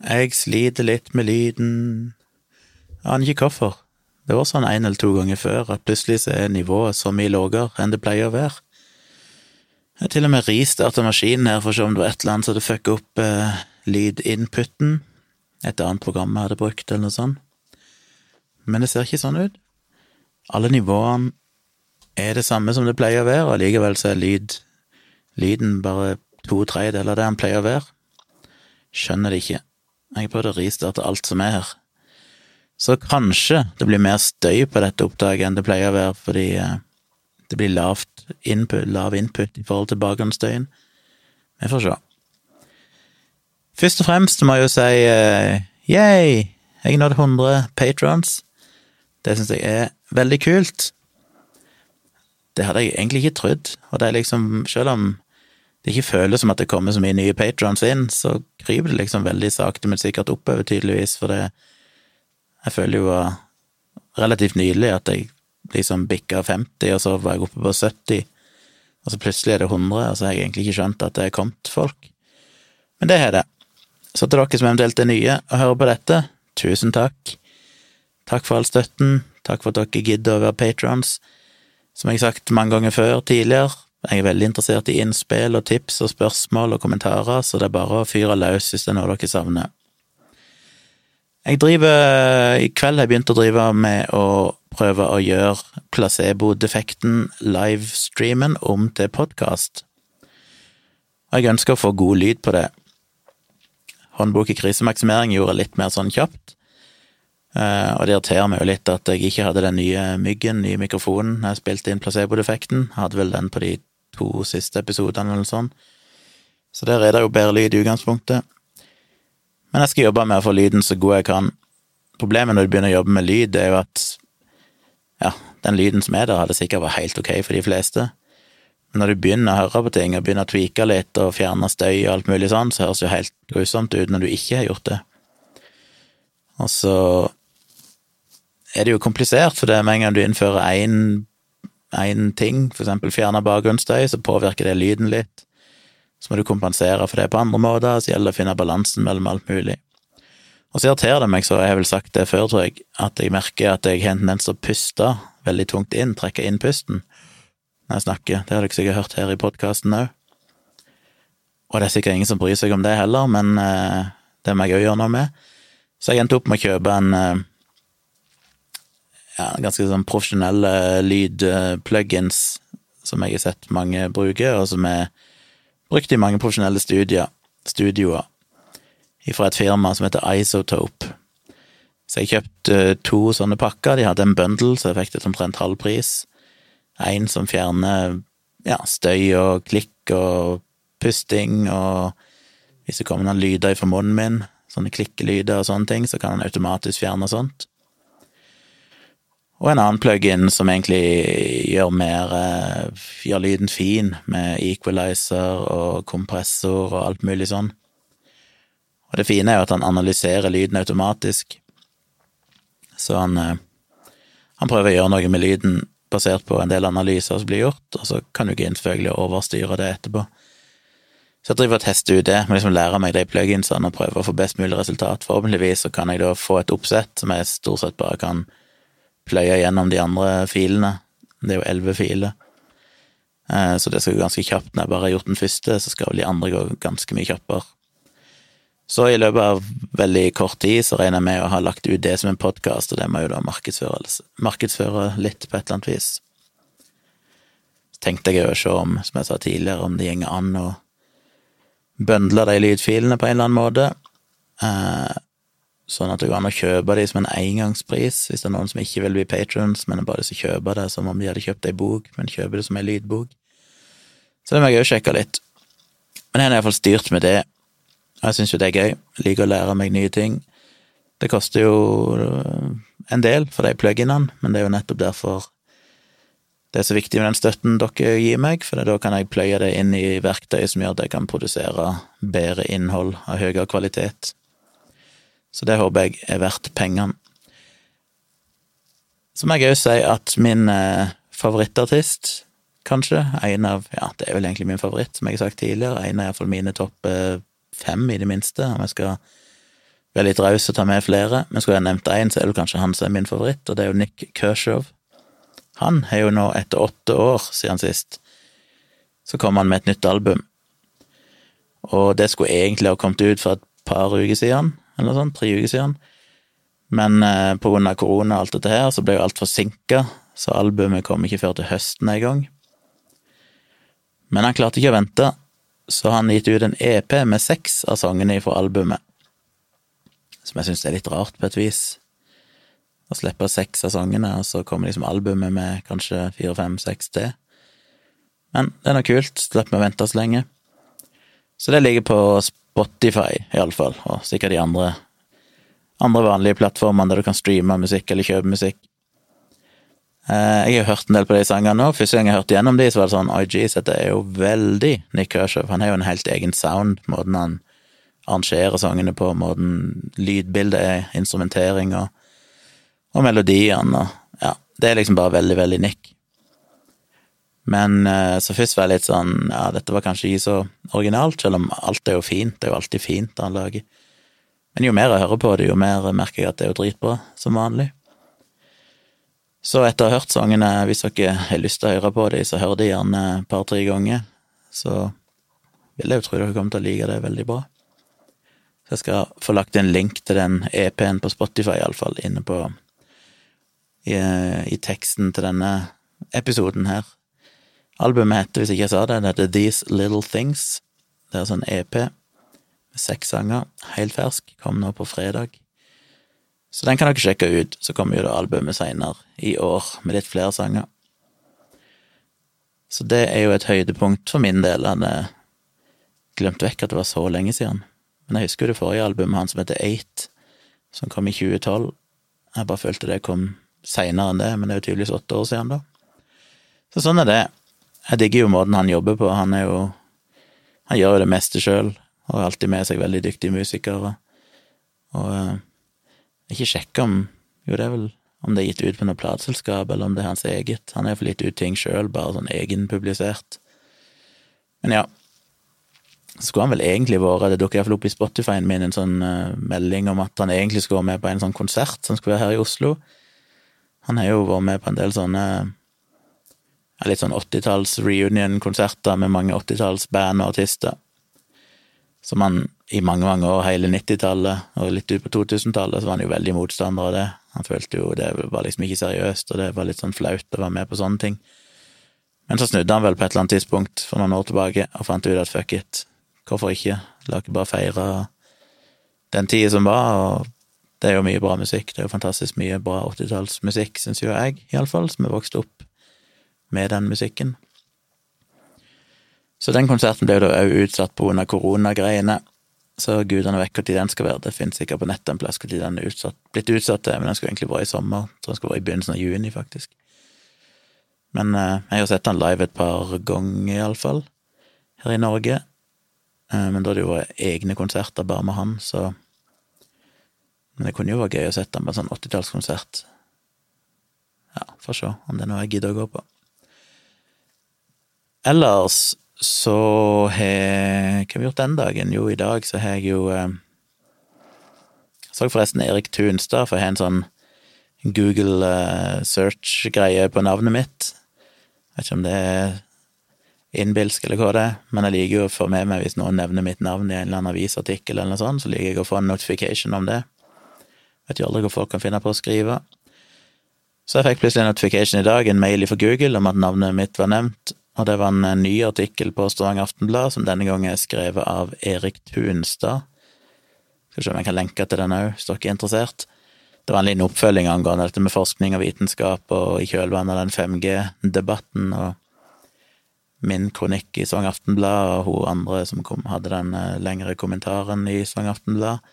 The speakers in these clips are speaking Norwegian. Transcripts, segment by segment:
Jeg sliter litt med lyden. Jeg aner ikke hvorfor. Det var sånn en eller to ganger før at plutselig så er nivået så mye lavere enn det pleier å være. Jeg har til og med restarta maskinen her for å se om det var et eller annet som hadde fucka opp eh, lydinputen. Et annet program jeg hadde brukt, eller noe sånt. Men det ser ikke sånn ut. Alle nivåene er det samme som det pleier å være, og likevel så er lyd, lyden bare to tredjedeler av det han pleier å være. Skjønner det ikke. Jeg har prøvd å ristarte alt som er her. Så kanskje det blir mer støy på dette opptaket enn det pleier å være, fordi eh, det blir lavt input, lav input i forhold til bakgrunnsstøyen. Vi får se. Først og fremst må jeg jo si uh, yay, jeg nådde 100 patrons. Det syns jeg er veldig kult. Det hadde jeg egentlig ikke trodd, og det er liksom, selv om det ikke føles som at det kommer så mye nye patrons inn, så kryper det liksom veldig sakte, men sikkert oppover, tydeligvis, for det Jeg føler jo relativt nylig at jeg liksom bikka 50, og så var jeg oppe på 70, og så plutselig er det 100, og så har jeg egentlig ikke skjønt at det er kommet folk. Men det har det. Så til dere som eventuelt er nye og hører på dette, tusen takk. Takk for all støtten, takk for at dere gidder å være patrons. Som jeg har sagt mange ganger før tidligere, jeg er veldig interessert i innspill og tips og spørsmål og kommentarer, så det er bare å fyre løs hvis det er noe dere savner. Jeg driver I kveld har jeg begynt å drive med å prøve å gjøre placebo-defekten, livestreamen, om til podkast. Og jeg ønsker å få god lyd på det. Håndbok i krisemaksimering gjorde litt mer sånn kjapt, Uh, og det irriterer meg jo litt at jeg ikke hadde den nye myggen nye mikrofonen jeg spilte inn placebo-defekten. Hadde vel den på de to siste episodene eller sånt. Så der er det jo bedre lyd i utgangspunktet. Men jeg skal jobbe med å få lyden så god jeg kan. Problemet når du begynner å jobbe med lyd, det er jo at ja, den lyden som er der, hadde sikkert vært helt ok for de fleste. Men når du begynner å høre på ting og begynner å tweake litt og fjerne støy og alt mulig sånn, så høres det jo helt grusomt ut når du ikke har gjort det. Og så er det jo komplisert, for det med en gang du innfører én ting, for eksempel fjerner bakgrunnsstøy, så påvirker det lyden litt. Så må du kompensere for det på andre måter, så gjelder det å finne balansen mellom alt mulig. Og så irriterer det meg så, jeg vel sagt det før, tror jeg, at jeg merker at jeg har en tendens til å puste veldig tungt inn, trekke inn pusten når jeg snakker. Det har dere sikkert hørt her i podkasten òg. Og det er sikkert ingen som bryr seg om det heller, men eh, det må jeg òg gjøre noe med. Så jeg endte opp med å kjøpe en eh, ja, ganske sånn profesjonelle lydplugins som jeg har sett mange bruke, og som er brukt i mange profesjonelle studier, studioer fra et firma som heter Isotope. Så jeg kjøpte to sånne pakker, de hadde en bundle, så jeg fikk det omtrent halv pris. En som fjerner ja, støy og klikk og pusting, og hvis det kommer noen lyder fra munnen min, sånne klikkelyder og sånne ting, så kan han automatisk fjerne sånt og en annen plug-in som egentlig gjør mer eh, gjør lyden fin, med equalizer og kompressor og alt mulig sånn. Og det fine er jo at han analyserer lyden automatisk, så han, eh, han prøver å gjøre noe med lyden basert på en del analyser som blir gjort, og så kan du ikke selvfølgelig overstyre det etterpå. Så jeg driver og tester ut det, må liksom lære meg de pluginsene og prøve å få best mulig resultat. Forhåpentligvis så kan jeg da få et oppsett som jeg stort sett bare kan pløye gjennom de andre filene. Det er jo elleve filer. Eh, så det skal gå ganske kjapt. Når jeg bare har gjort den første, så skal vel de andre gå ganske mye kjappere. Så i løpet av veldig kort tid så regner jeg med å ha lagt ut det som en podkast, og det må jo da markedsføre, markedsføre, litt på et eller annet vis. Så tenkte jeg å se om, som jeg sa tidligere, om det gjenger an å bøndle de lydfilene på en eller annen måte. Eh, sånn at det går an å kjøpe de som en engangspris, hvis det er noen som ikke vil bli patrons, men bare så kjøper det som om de hadde kjøpt ei bok, men kjøper det som ei lydbok. Så det må jeg òg sjekke litt. Men jeg har iallfall styrt med det, og jeg syns jo det er gøy. Jeg liker å lære meg nye ting. Det koster jo øh, en del for de pluginene, men det er jo nettopp derfor det er så viktig med den støtten dere gir meg, for da kan jeg pløye det inn i verktøy som gjør at jeg kan produsere bedre innhold av høyere kvalitet. Så det håper jeg er verdt pengene. Så må jeg òg si at min eh, favorittartist, kanskje, en av Ja, det er vel egentlig min favoritt, som jeg har sagt tidligere, en av iallfall mine topp eh, fem, i det minste, om jeg skal være litt raus og ta med flere, men skulle jeg nevnt én, så er det kanskje han som er min favoritt, og det er jo Nick Kershaw. Han har jo nå, etter åtte år siden sist, så kom han med et nytt album. Og det skulle egentlig ha kommet ut for et par uker siden, eller sånt, tre uker siden. Men eh, av korona og alt dette her, så ble jo alt forsinka, så albumet kom ikke før til høsten en gang. Men han klarte ikke å vente, så han gitt ut en EP med seks av sangene fra albumet som jeg syns er litt rart på et vis. Å slippe seks av sangene, og så kommer liksom albumet med kanskje fire, fem, seks til. Men det er nå kult, slipper vi å vente så lenge. Så det ligger på Spotify, iallfall, og sikkert de andre, andre vanlige plattformene der du kan streame musikk eller kjøpe musikk. Eh, jeg har hørt en del på de sangene nå. Første gang jeg hørte gjennom de, så var det sånn IG, så dette er jo veldig Nick Kershaw. Han har jo en helt egen sound, måten han arrangerer sangene på, måten lydbildet er, instrumentering og, og melodiene og Ja, det er liksom bare veldig, veldig Nick. Men eh, så først var jeg litt sånn Ja, dette var kanskje ikke så originalt, selv om alt er jo fint. Det er jo alltid fint han lager. Men jo mer jeg hører på det, jo mer merker jeg at det er jo dritbra, som vanlig. Så etter å ha hørt sangene, hvis dere har lyst til å høre på dem, så hør de gjerne et par-tre ganger. Så vil jeg jo tro dere kommer til å like det veldig bra. Så jeg skal få lagt en link til den EP-en på Spotify, iallfall, inne på i, i, teksten til denne episoden her. Albumet heter, hvis ikke jeg sa det, det heter These Little Things. Det er sånn EP med seks sanger, helt fersk, kom nå på fredag. Så den kan dere sjekke ut. Så kommer jo da albumet seinere i år med litt flere sanger. Så det er jo et høydepunkt for min del. Han glemte glemt vekk at det var så lenge siden. Men jeg husker jo det forrige albumet hans som heter Eight, som kom i 2012. Jeg bare følte det kom seinere enn det, men det er jo tydeligvis åtte år siden, da. Så sånn er det. Jeg digger jo måten han jobber på. Han er jo Han gjør jo det meste sjøl, og har alltid med seg veldig dyktige musikere. Og uh, ikke sjekke om Jo, det er vel om det er gitt ut på noe plateselskap, eller om det er hans eget. Han har iallfall gitt ut ting sjøl, bare sånn egenpublisert. Men ja, skulle han vel egentlig vært Det dukker iallfall opp i Spotify-en min en sånn uh, melding om at han egentlig skulle være med på en sånn konsert som skulle være her i Oslo. Han har jo vært med på en del sånne litt sånn 80-talls reunion-konserter med mange 80-tallsband og artister. Som han i mange, mange år, hele 90-tallet og litt ut på 2000-tallet, så var han jo veldig motstander av det. Han følte jo det var liksom ikke seriøst, og det var litt sånn flaut å være med på sånne ting. Men så snudde han vel på et eller annet tidspunkt for noen år tilbake og fant ut at fuck it, Hvorfor ikke? La ikke bare feire den tida som var, og det er jo mye bra musikk. Det er jo fantastisk mye bra 80-tallsmusikk, syns jo jeg, iallfall, som er vokst opp med den musikken. Så den konserten ble jo da òg utsatt grunn koronagreiene. Så gudene vet når den skal være. Det finnes sikkert på nettet en plass når den er utsatt, blitt utsatt til, men den skulle egentlig vært i sommer. Så den skulle vært i begynnelsen av juni, faktisk. Men eh, jeg har sett den live et par ganger, iallfall, her i Norge. Eh, men da det jo vært egne konserter bare med han, så Men det kunne jo vært gøy å sette den på en sånn åttitallskonsert. Ja, får se om det er noe jeg gidder å gå på. Ellers så har Hva har vi gjort den dagen? Jo, i dag så har jeg jo eh, Så forresten Erik Tunstad, for jeg har en sånn Google eh, search-greie på navnet mitt. Jeg vet ikke om det er innbilsk, eller hva det er, men jeg liker jo å få med meg hvis noen nevner mitt navn i en eller annen avisartikkel, eller noe sånt, så liker jeg å få en notification om det. Vet jo aldri hva folk kan finne på å skrive. Så jeg fikk plutselig en notification i dag, en mail fra Google, om at navnet mitt var nevnt, og det var en ny artikkel på Stavanger Aftenblad, som denne gangen er skrevet av Erik Tunstad. Skal se om jeg kan lenke til den òg, hvis dere er interessert. Det var en liten oppfølging angående dette med forskning og vitenskap, og i kjølvannet av den 5G-debatten, og min kronikk i Svang Aftenblad, og hun andre som kom, hadde den eh, lengre kommentaren i Svang Aftenblad,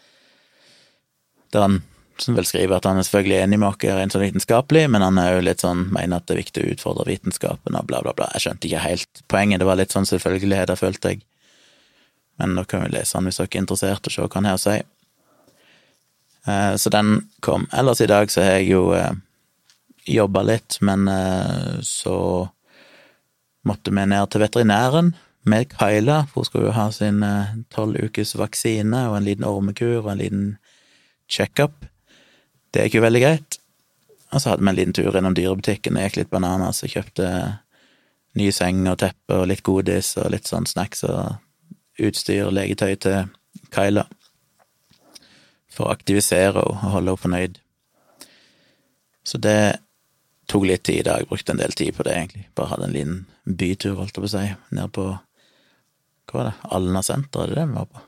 der han som vel skriver at han er selvfølgelig enig med oss rent sånn vitenskapelig, men han er jo litt sånn mener at det er viktig å utfordre vitenskapen og bla, bla, bla. Jeg skjønte ikke helt poenget, det var litt sånn selvfølgelighet, jeg følte jeg. Men da kan vi lese han hvis dere er interessert, og se hva han har å si. Eh, så den kom. Ellers i dag så har jeg jo eh, jobba litt, men så måtte vi ned til veterinæren med Kyla, hun skulle jo ha sin eh, tolv ukes vaksine og en liten ormekur og en liten checkup. Det gikk jo veldig greit. Og så hadde vi en liten tur innom dyrebutikken og gikk litt bananas og kjøpte ny seng og teppe og litt godis og litt sånn snacks og utstyr og legetøy til Kyla. For å aktivisere henne og holde henne fornøyd. Så det tok litt tid i dag. Brukte en del tid på det, egentlig. Bare hadde en liten bytur, holdt jeg på å si, ned på Hva var det? Alna senter, er det det vi var på?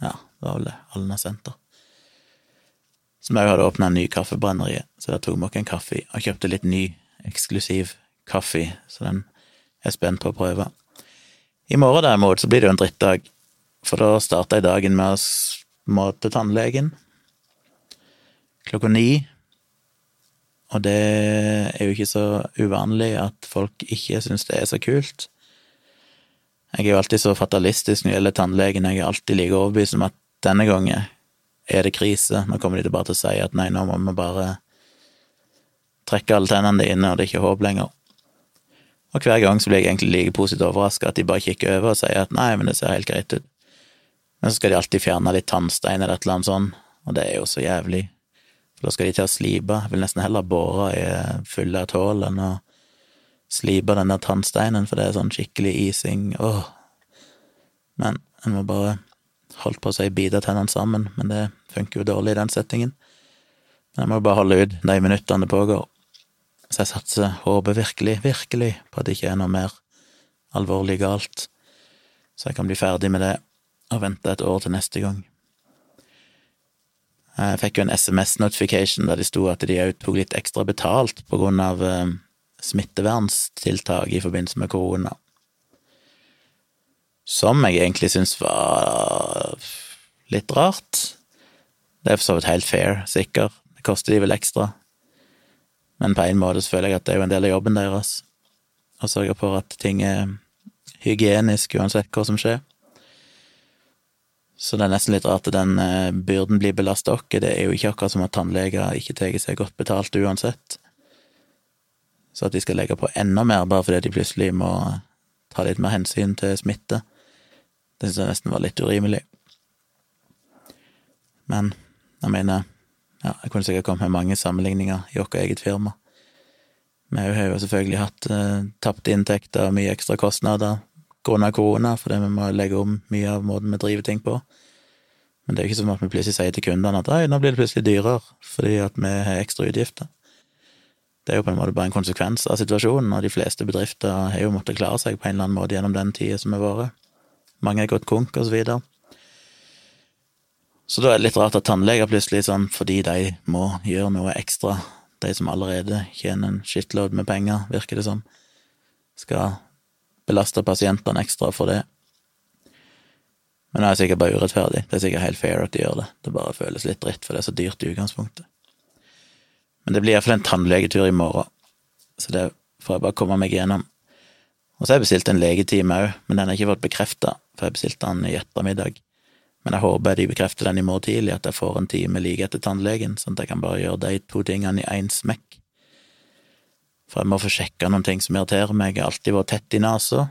Ja, det var vel det. Alna senter. Som òg hadde åpna en ny kaffebrenneri, så der tok vi oss en kaffe og kjøpte litt ny, eksklusiv kaffe, så den er jeg spent på å prøve. I morgen derimot så blir det jo en drittdag, for da starter jeg dagen med å må tannlegen klokka ni. Og det er jo ikke så uvanlig at folk ikke syns det er så kult. Jeg er jo alltid så fatalistisk når det gjelder tannlegen, jeg er alltid like overbevist om at denne gangen er det krise. Nå kommer de bare til å si at nei, nå må vi bare trekke alle tennene dine, og det er ikke håp lenger. Og hver gang så blir jeg egentlig like positivt overraska at de bare kikker over og sier at nei, men det ser helt greit ut. Men så skal de alltid fjerne litt tannstein eller et eller annet sånt, og det er jo så jævlig. For da skal de til å slipe. Jeg vil nesten heller bore i fulle av hull enn å slipe den der tannsteinen, for det er sånn skikkelig ising. Åh. Men en må bare holdt på å si bite tennene sammen, men det funker jo dårlig i den settingen. Men jeg må bare holde ut de minuttene det pågår. Så jeg satser, håper virkelig, virkelig på at det ikke er noe mer alvorlig galt, så jeg kan bli ferdig med det og vente et år til neste gang. Jeg fikk jo en SMS-notification der det sto at de òg tok litt ekstra betalt på grunn av eh, smittevernstiltak i forbindelse med korona. Som jeg egentlig syns var litt rart. Det er for så vidt helt fair, sikker. Det koster de vel ekstra. Men på en måte så føler jeg at det er jo en del av jobben deres å sørge for at ting er hygienisk uansett hva som skjer. Så det er nesten litt rart at den eh, byrden blir belasta oss. Det er jo ikke akkurat som at tannleger ikke tar seg godt betalt uansett. Så at de skal legge på enda mer bare fordi de plutselig må ta litt mer hensyn til smitte, det syns jeg nesten var litt urimelig. Men jeg mener ja, jeg kunne sikkert kommet med mange sammenligninger i vårt eget firma. Vi har jo selvfølgelig hatt eh, tapte inntekter mye ekstra kostnader grunnet korona, fordi vi må legge om mye av måten vi driver ting på. Men det er jo ikke som at vi plutselig sier til kundene at «Oi, nå blir det plutselig dyrere fordi at vi har ekstra utgifter. Det er jo på en måte bare en konsekvens av situasjonen, og de fleste bedrifter har jo måttet klare seg på en eller annen måte gjennom den tida som har vært. Mange har gått konk, og så videre. Så da er det litt rart at tannleger plutselig, sånn, fordi de må gjøre noe ekstra, de som allerede tjener en shitload med penger, virker det som, skal belaste pasientene ekstra for det. Men det er sikkert bare urettferdig. Det er sikkert helt fair at de gjør det. Det bare føles litt dritt, for det er så dyrt i utgangspunktet. Men det blir iallfall en tannlegetur i morgen, så det får jeg bare komme meg gjennom. Og så har jeg bestilt en legetime òg, men den har ikke fått bekrefta, for jeg bestilte den i ettermiddag. Men jeg håper de bekrefter den i morgen tidlig, at jeg får en time like etter tannlegen, sånn at jeg kan bare gjøre de to tingene i én smekk. For jeg må få sjekka noen ting som irriterer meg. Jeg har alltid vært tett i nesa.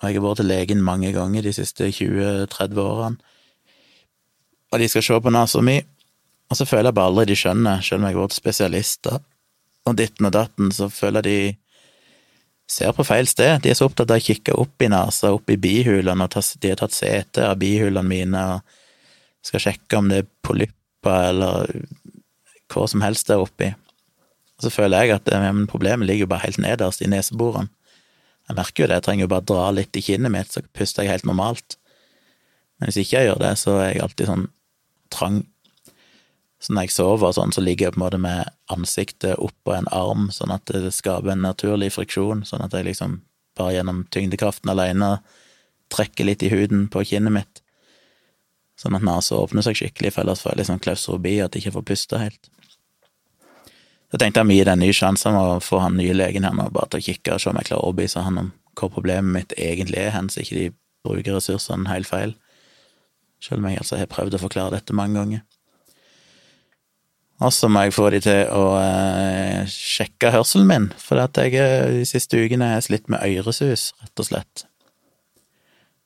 Og jeg har vært til legen mange ganger de siste 20-30 årene. Og de skal se på nesa mi, og så føler jeg bare aldri de skjønner, selv om jeg har vært spesialister og ditten og datten, så føler de ser på feil sted. De er så opptatt av å kikke opp i nesa, opp i bihulene, og de har tatt sete av bihulene mine og skal sjekke om det er polypper eller hva som helst der oppi. Og så føler jeg at ja, problemet ligger jo bare helt nederst i neseborene. Jeg merker jo det, jeg trenger jo bare dra litt i kinnet mitt, så puster jeg helt normalt. Men hvis ikke jeg gjør det, så er jeg alltid sånn trang så når jeg sover sånn, så ligger jeg på en måte med ansiktet oppå en arm, sånn at det skaper en naturlig friksjon, sånn at jeg liksom bare gjennom tyngdekraften alene trekker litt i huden på kinnet mitt, sånn at nesa åpner seg skikkelig, for ellers får jeg liksom klaustrofobi, at jeg ikke får puste helt. Så tenkte jeg å gi det en ny sjanse med å få han nye legen her nå, bare til å kikke og se om jeg klarer å overbevise han om hvor problemet mitt egentlig er, hen, så ikke de bruker ressursene helt feil, selv om jeg altså har prøvd å forklare dette mange ganger. Og så må jeg få de til å eh, sjekke hørselen min, for at jeg eh, de siste ukene har slitt med øresus, rett og slett.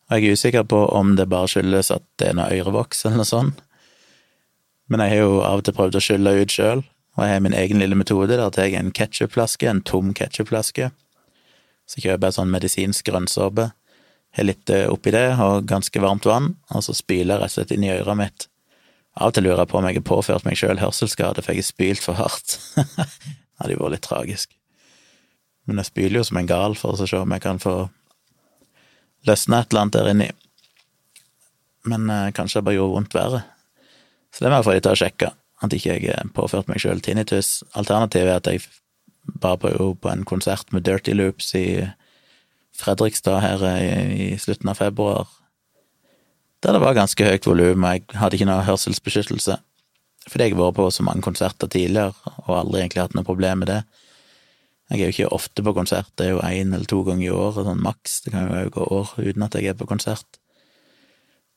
Og jeg er usikker på om det bare skyldes at det er noe ørevoks eller noe sånt, Men jeg har jo av og til prøvd å skylle ut sjøl, og jeg har min egen lille metode. Der tar jeg en ketsjupflaske, en tom ketsjupflaske, så kjøper jeg sånn medisinsk grønnsåpe, har litt eh, oppi det og ganske varmt vann, og så spyler jeg rett og slett inn i øret mitt. Av og til lurer jeg på om jeg har påført meg sjøl hørselsskade, for jeg har spylt for hardt. det hadde jo vært litt tragisk. Men jeg spyler jo som en gal for å se om jeg kan få løsne et eller annet der inni. Men eh, kanskje det bare gjorde vondt verre. Så det må jeg få de til å sjekke, at ikke jeg eh, påførte meg sjøl tinnitus. Alternativet er at jeg bare på, på en konsert med Dirty Loops i Fredrikstad her i, i slutten av februar, der det var ganske høyt volum, og jeg hadde ikke noe hørselsbeskyttelse. Fordi jeg har vært på så mange konserter tidligere, og aldri egentlig hatt noe problem med det. Jeg er jo ikke ofte på konsert, det er jo én eller to ganger i året, sånn maks. Det kan jo gå år uten at jeg er på konsert.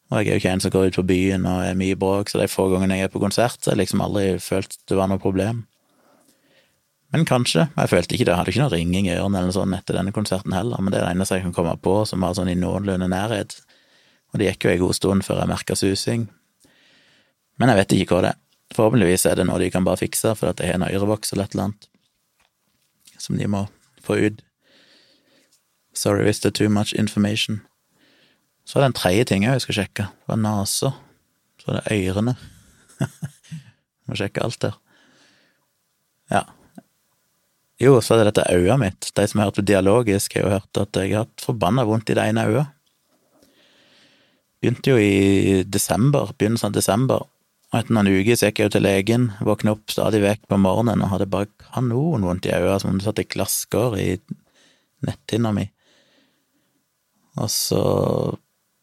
Og jeg er jo ikke en som går ut på byen og er mye bråk, så de få gangene jeg er på konsert, så har jeg liksom aldri følt det var noe problem. Men kanskje. Jeg følte ikke det. Jeg hadde ikke noe ringing i ørene eller sånn etter denne konserten heller, men det er det eneste jeg kan komme på som var sånn i noenlunde nærhet. Og det gikk jo en god stund før jeg merka susing. Men jeg vet ikke hva det er. Forhåpentligvis er det noe de kan bare fikse, for at jeg har en ørevoks eller et eller annet som de må få ut. Sorry hvis det er too much information. Så var det en tredje ting jeg skal sjekke. Det var nesa. Så var det ørene. Må sjekke alt der. Ja. Jo, så er det dette øyet mitt. De som har hørt på Dialogisk, har jo hørt at jeg har hatt forbanna vondt i det ene øyet. Begynte jo i desember, begynnelsen av desember. Og etter noen uker så gikk jeg jo til legen, våkna opp stadig vekk på morgenen og hadde bare kanonvondt i øynene, som om det satt i glasskår i netthinna mi. Og så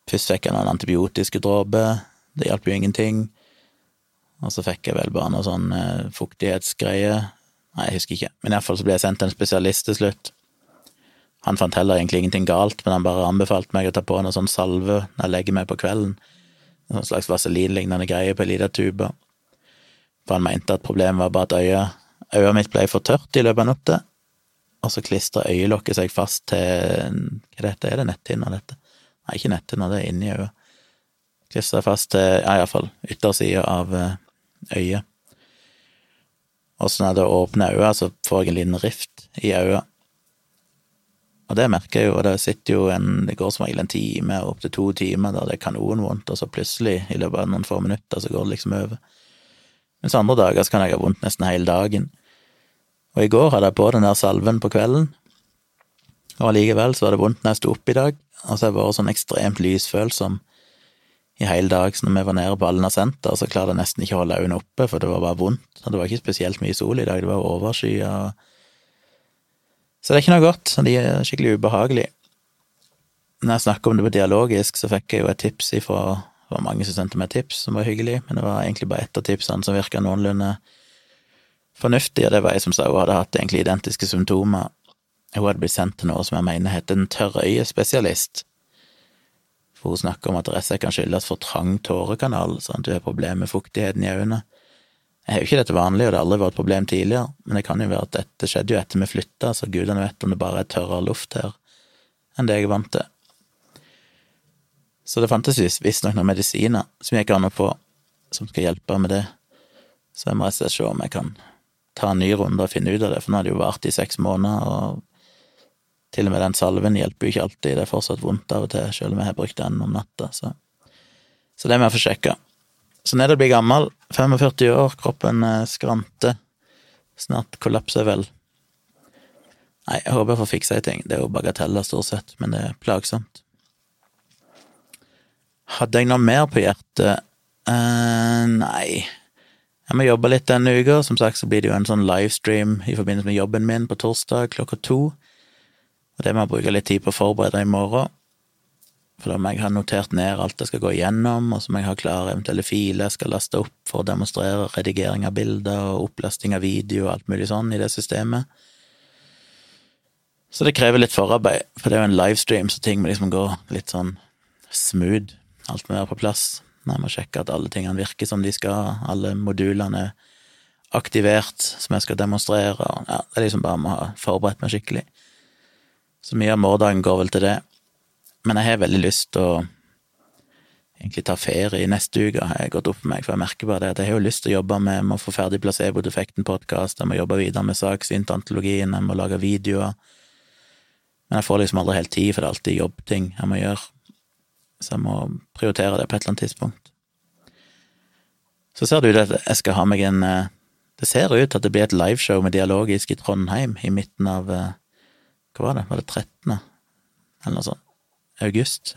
Først fikk jeg noen antibiotiske dråper, det hjalp jo ingenting. Og så fikk jeg vel bare noe sånn eh, fuktighetsgreie. Nei, jeg husker ikke, men iallfall så ble jeg sendt til en spesialist til slutt. Han fant heller egentlig ingenting galt, men han bare anbefalte meg å ta på noe sånn salve når jeg legger meg på kvelden. En sånn slags vaselinlignende greie på ei lita tube. For han mente at problemet var bare at øyet, øyet mitt ble for tørt i løpet av natta, og så klistra øyelokket seg fast til Hva er dette er det netthinna, dette? Nei, ikke netthinna, det er inni øyet. Klistra fast til, ja, iallfall yttersida av eh, øyet. Og så når det åpner øyet, så får jeg en liten rift i øyet. Og det merker jeg jo, og det sitter jo en Det går som regel en time, opptil to timer, der det er kanonvondt, og så plutselig, i løpet av noen få minutter, så går det liksom over. Mens andre dager så kan jeg ha vondt nesten hele dagen. Og i går hadde jeg på den der salven på kvelden, og allikevel så var det vondt når jeg sto opp i dag. Altså, jeg har vært sånn ekstremt lysfølsom i hele dag, så når vi var nede på Alna senter, så klarte jeg nesten ikke å holde øynene oppe, for det var bare vondt. Og det var ikke spesielt mye sol i dag, det var overskya. Så det er ikke noe godt, de er skikkelig ubehagelige. Når jeg snakker om det på dialogisk, så fikk jeg jo et tips ifra Det var mange som sendte meg tips, som var hyggelig, men det var egentlig bare ett av tipsene som virka noenlunde fornuftig, og det var ei som sa hun hadde hatt egentlig identiske symptomer hun hadde blitt sendt til noe som jeg mener heter en tørrøyespesialist. For hun snakker om at det kan skyldes for trang tårekanal, sånn at du har problemer med fuktigheten i øynene. Jeg har jo ikke dette vanlig, og det har aldri vært et problem tidligere, men det kan jo være at dette skjedde jo etter vi flytta, så gudene vet om det bare er tørrere luft her enn det jeg er vant til. Så det fantes visstnok noen medisiner som jeg gikk an å få, som skal hjelpe med det. Så jeg må rett og slett se om jeg kan ta en ny runde og finne ut av det, for nå har det jo vart i seks måneder, og til og med den salven hjelper jo ikke alltid, det er fortsatt vondt av og til, selv om jeg har brukt den om natta, så, så det må jeg få sjekka. Så nede blir gammel, 45 år, kroppen eh, skranter, snart kollapser vel. Nei, jeg håper jeg får fiksa ei ting, det er jo bagateller stort sett, men det er plagsomt. Hadde jeg noe mer på hjertet? Uh, nei. Jeg må jobbe litt denne uka. Som sagt så blir det jo en sånn livestream i forbindelse med jobben min på torsdag klokka to. Og det må jeg bruke litt tid på å forberede i morgen. For da må jeg ha notert ned alt jeg skal gå igjennom, og så må jeg ha klare eventuelle filer jeg skal laste opp for å demonstrere redigering av bilder og opplasting av video og alt mulig sånn i det systemet. Så det krever litt forarbeid, for det er jo en livestream, så ting må liksom gå litt sånn smooth. Alt må være på plass. Jeg må sjekke at alle tingene virker som de skal, alle modulene er aktivert som jeg skal demonstrere, og ja, det er liksom bare å ha forberedt meg skikkelig. Så mye av morgendagen går vel til det. Men jeg har veldig lyst til å egentlig ta ferie neste uke, har jeg gått opp for meg, for jeg merker bare det at jeg har jo lyst til å jobbe med, jeg må få ferdig Placebo-defekten-podkast, jeg må jobbe videre med saksintantologien, jeg må lage videoer, men jeg får liksom aldri helt tid, for det er alltid jobbting jeg må gjøre, så jeg må prioritere det på et eller annet tidspunkt. Så ser det ut at jeg skal ha meg en eh, Det ser ut at det blir et liveshow med Dialogisk i Trondheim i midten av eh, Hva var det, var det 13.? Eller noe sånt. August.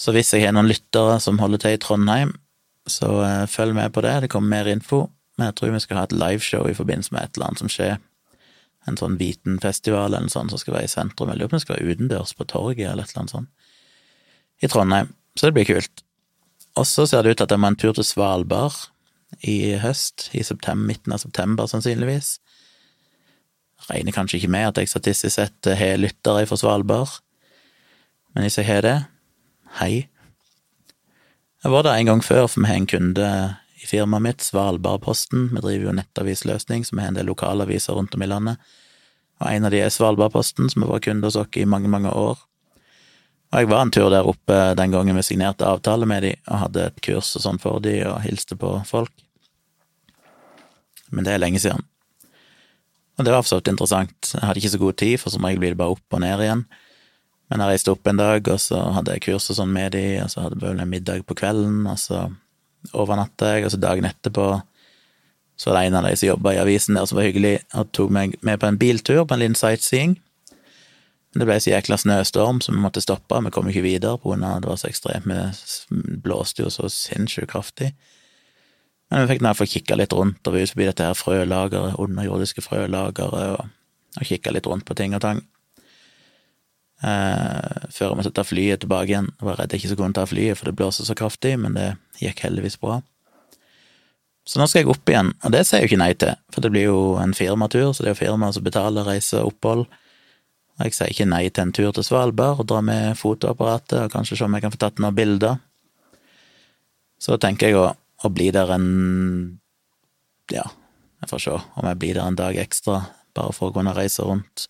Så hvis jeg har noen lyttere som holder til i Trondheim, så uh, følg med på det. Det kommer mer info. Men jeg tror vi skal ha et liveshow i forbindelse med et eller annet som skjer. En sånn Vitenfestival eller noe sånt som skal være i sentrum. Jeg lurer på om det skal være utendørs på torget eller et eller annet sånt. I Trondheim. Så det blir kult. Og så ser det ut til at jeg må en tur til Svalbard i høst. I september, midten av september, sannsynligvis. Regner kanskje ikke med at jeg statistisk sett har lyttere fra Svalbard. Men hvis jeg har det, Hei. Jeg var der en gang før, for vi har en kunde i firmaet mitt, Svalbardposten. Vi driver jo nettavisløsning, så vi har en del lokalaviser rundt om i landet. Og en av de er Svalbardposten, som har vært kunde hos oss i mange, mange år. Og jeg var en tur der oppe den gangen vi signerte avtale med de, og hadde et kurs og sånn for de, og hilste på folk. Men det er lenge siden. Og det var for så interessant. Jeg hadde ikke så god tid, for som regel blir det bare opp og ned igjen. Men jeg reiste opp en dag, og så hadde jeg kurs og sånn med de, og så hadde jeg vel en middag på kvelden, og så overnatta jeg, og så dagen etterpå så var det en av de som jobba i avisen der som var hyggelig, og tok meg med på en biltur på en liten sightseeing. Men det ble så jækla snøstorm, så vi måtte stoppe, vi kom ikke videre på grunn av det var så ekstremt, vi blåste jo så sinnssykt kraftig. Men vi fikk nå få kikka litt rundt, og vi var forbi dette her frølageret, underjordiske frølageret, og, og kikka litt rundt på ting og tang. Eh, før jeg måtte ta flyet tilbake igjen. Jeg var redd jeg ikke skulle kunne ta flyet, for det blåste så kraftig, men det gikk heldigvis bra. Så nå skal jeg opp igjen, og det sier jeg jo ikke nei til, for det blir jo en firmatur, så det er jo firmaet som betaler reise og opphold. Og jeg sier ikke nei til en tur til Svalbard og dra med fotoapparatet og kanskje se om jeg kan få tatt noen bilder. Så tenker jeg å, å bli der en ja, jeg får se om jeg blir der en dag ekstra, bare for å kunne reise rundt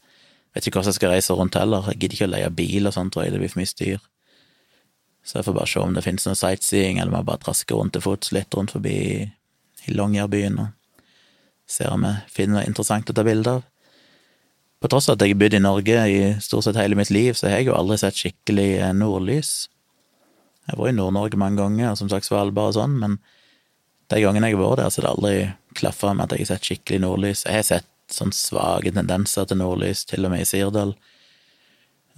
Vet ikke hvordan jeg skal reise rundt heller. Jeg gidder ikke å leie bil og sånt, tror jeg. Det blir for mye styr. Så jeg får bare se om det finnes noe sightseeing, eller om jeg bare trasker rundt til fots litt rundt forbi i Longyearbyen og ser om jeg finner noe interessant å ta bilde av. På tross av at jeg har bodd i Norge i stort sett hele mitt liv, så har jeg jo aldri sett skikkelig eh, nordlys. Jeg har vært i Nord-Norge mange ganger, som sagt Svalbard og sånn, men de gangene jeg har vært der, så har det aldri klaffa med at jeg har sett skikkelig nordlys. Jeg har sett sånn svake tendenser til nordlys, til og med i Sirdal,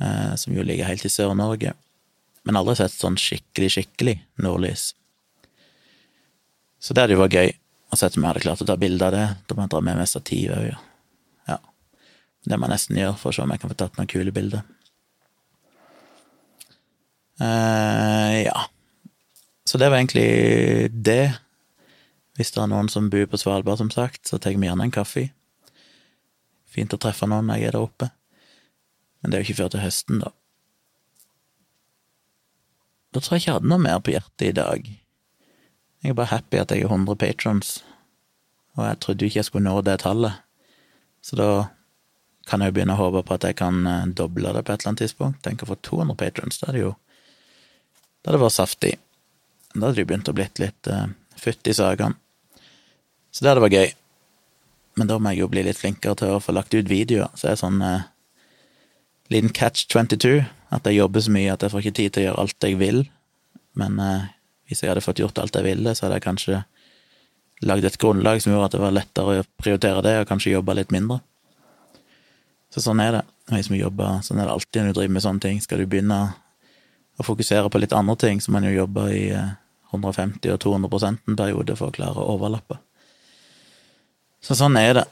eh, som jo ligger helt i Sør-Norge, men aldri sett sånn skikkelig, skikkelig nordlys. Så det hadde jo vært gøy å se om jeg hadde klart å ta bilde av det. Da må jeg dra med meg stativ òg, ja. Det må jeg nesten gjøre for å se om jeg kan få tatt noen kule bilder. Eh, ja. Så det var egentlig det. Hvis det er noen som bor på Svalbard, som sagt, så tar vi gjerne en kaffe. Fint å treffe noen når jeg er der oppe. Men det er jo ikke før til høsten, da. Da tror jeg ikke jeg hadde noe mer på hjertet i dag. Jeg er bare happy at jeg er 100 patrons, og jeg trodde jo ikke jeg skulle nå det tallet. Så da kan jeg jo begynne å håpe på at jeg kan eh, doble det på et eller annet tidspunkt. Tenk å få 200 patrons, da hadde jo Da hadde det vært saftig. Da hadde det jo begynt å blitt litt uh, futt i sakene. Så det hadde vært gøy. Men da må jeg jo bli litt flinkere til å få lagt ut videoer. Så det er sånn eh, liten catch 22, at jeg jobber så mye at jeg får ikke tid til å gjøre alt jeg vil. Men eh, hvis jeg hadde fått gjort alt jeg ville, så hadde jeg kanskje lagd et grunnlag som gjorde at det var lettere å prioritere det, og kanskje jobbe litt mindre. Så sånn er det. Hvis vi jobber, sånn er det alltid når du driver med sånne ting. Skal du begynne å fokusere på litt andre ting, så må man jo jobbe i 150 eh, og 200 en periode for å klare å overlappe. Så sånn er det.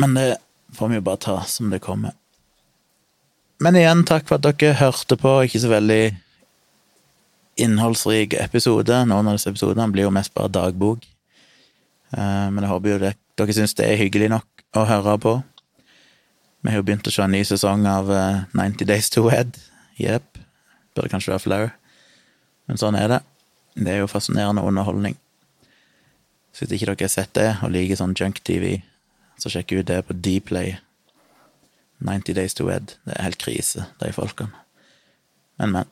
Men det får vi jo bare ta som det kommer. Men igjen, takk for at dere hørte på. Ikke så veldig innholdsrik episode. Noen av disse episodene blir jo mest bare dagbok. Eh, men jeg håper jo det, dere syns det er hyggelig nok å høre på. Vi har jo begynt å se en ny sesong av 90 eh, Days to Wed. Jepp. Burde kanskje være flau. Men sånn er det. Det er jo fascinerende underholdning. Så hvis ikke dere har sett det, og liker sånn junk-TV, så sjekk ut det på Dplay. 90 Days to Wed. Det er helt krise, de folkene. Men, men.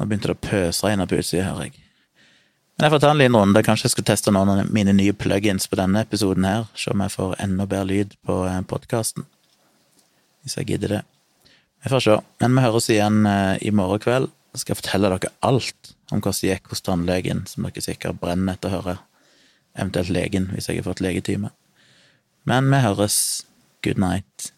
Nå begynte det å pøsregne på utsida, hører jeg. Men jeg får ta en liten runde. Kanskje jeg skal teste noen av mine nye plugins på denne episoden her. Se om jeg får enda bedre lyd på eh, podkasten. Hvis jeg gidder det. Vi får se. Men vi høres igjen eh, i morgen kveld. Så skal jeg fortelle dere alt om hvordan det gikk hos tannlegen, som dere sikkert brenner etter å høre. Eventuelt legen, hvis jeg har fått legetime. Men vi høres. Good night.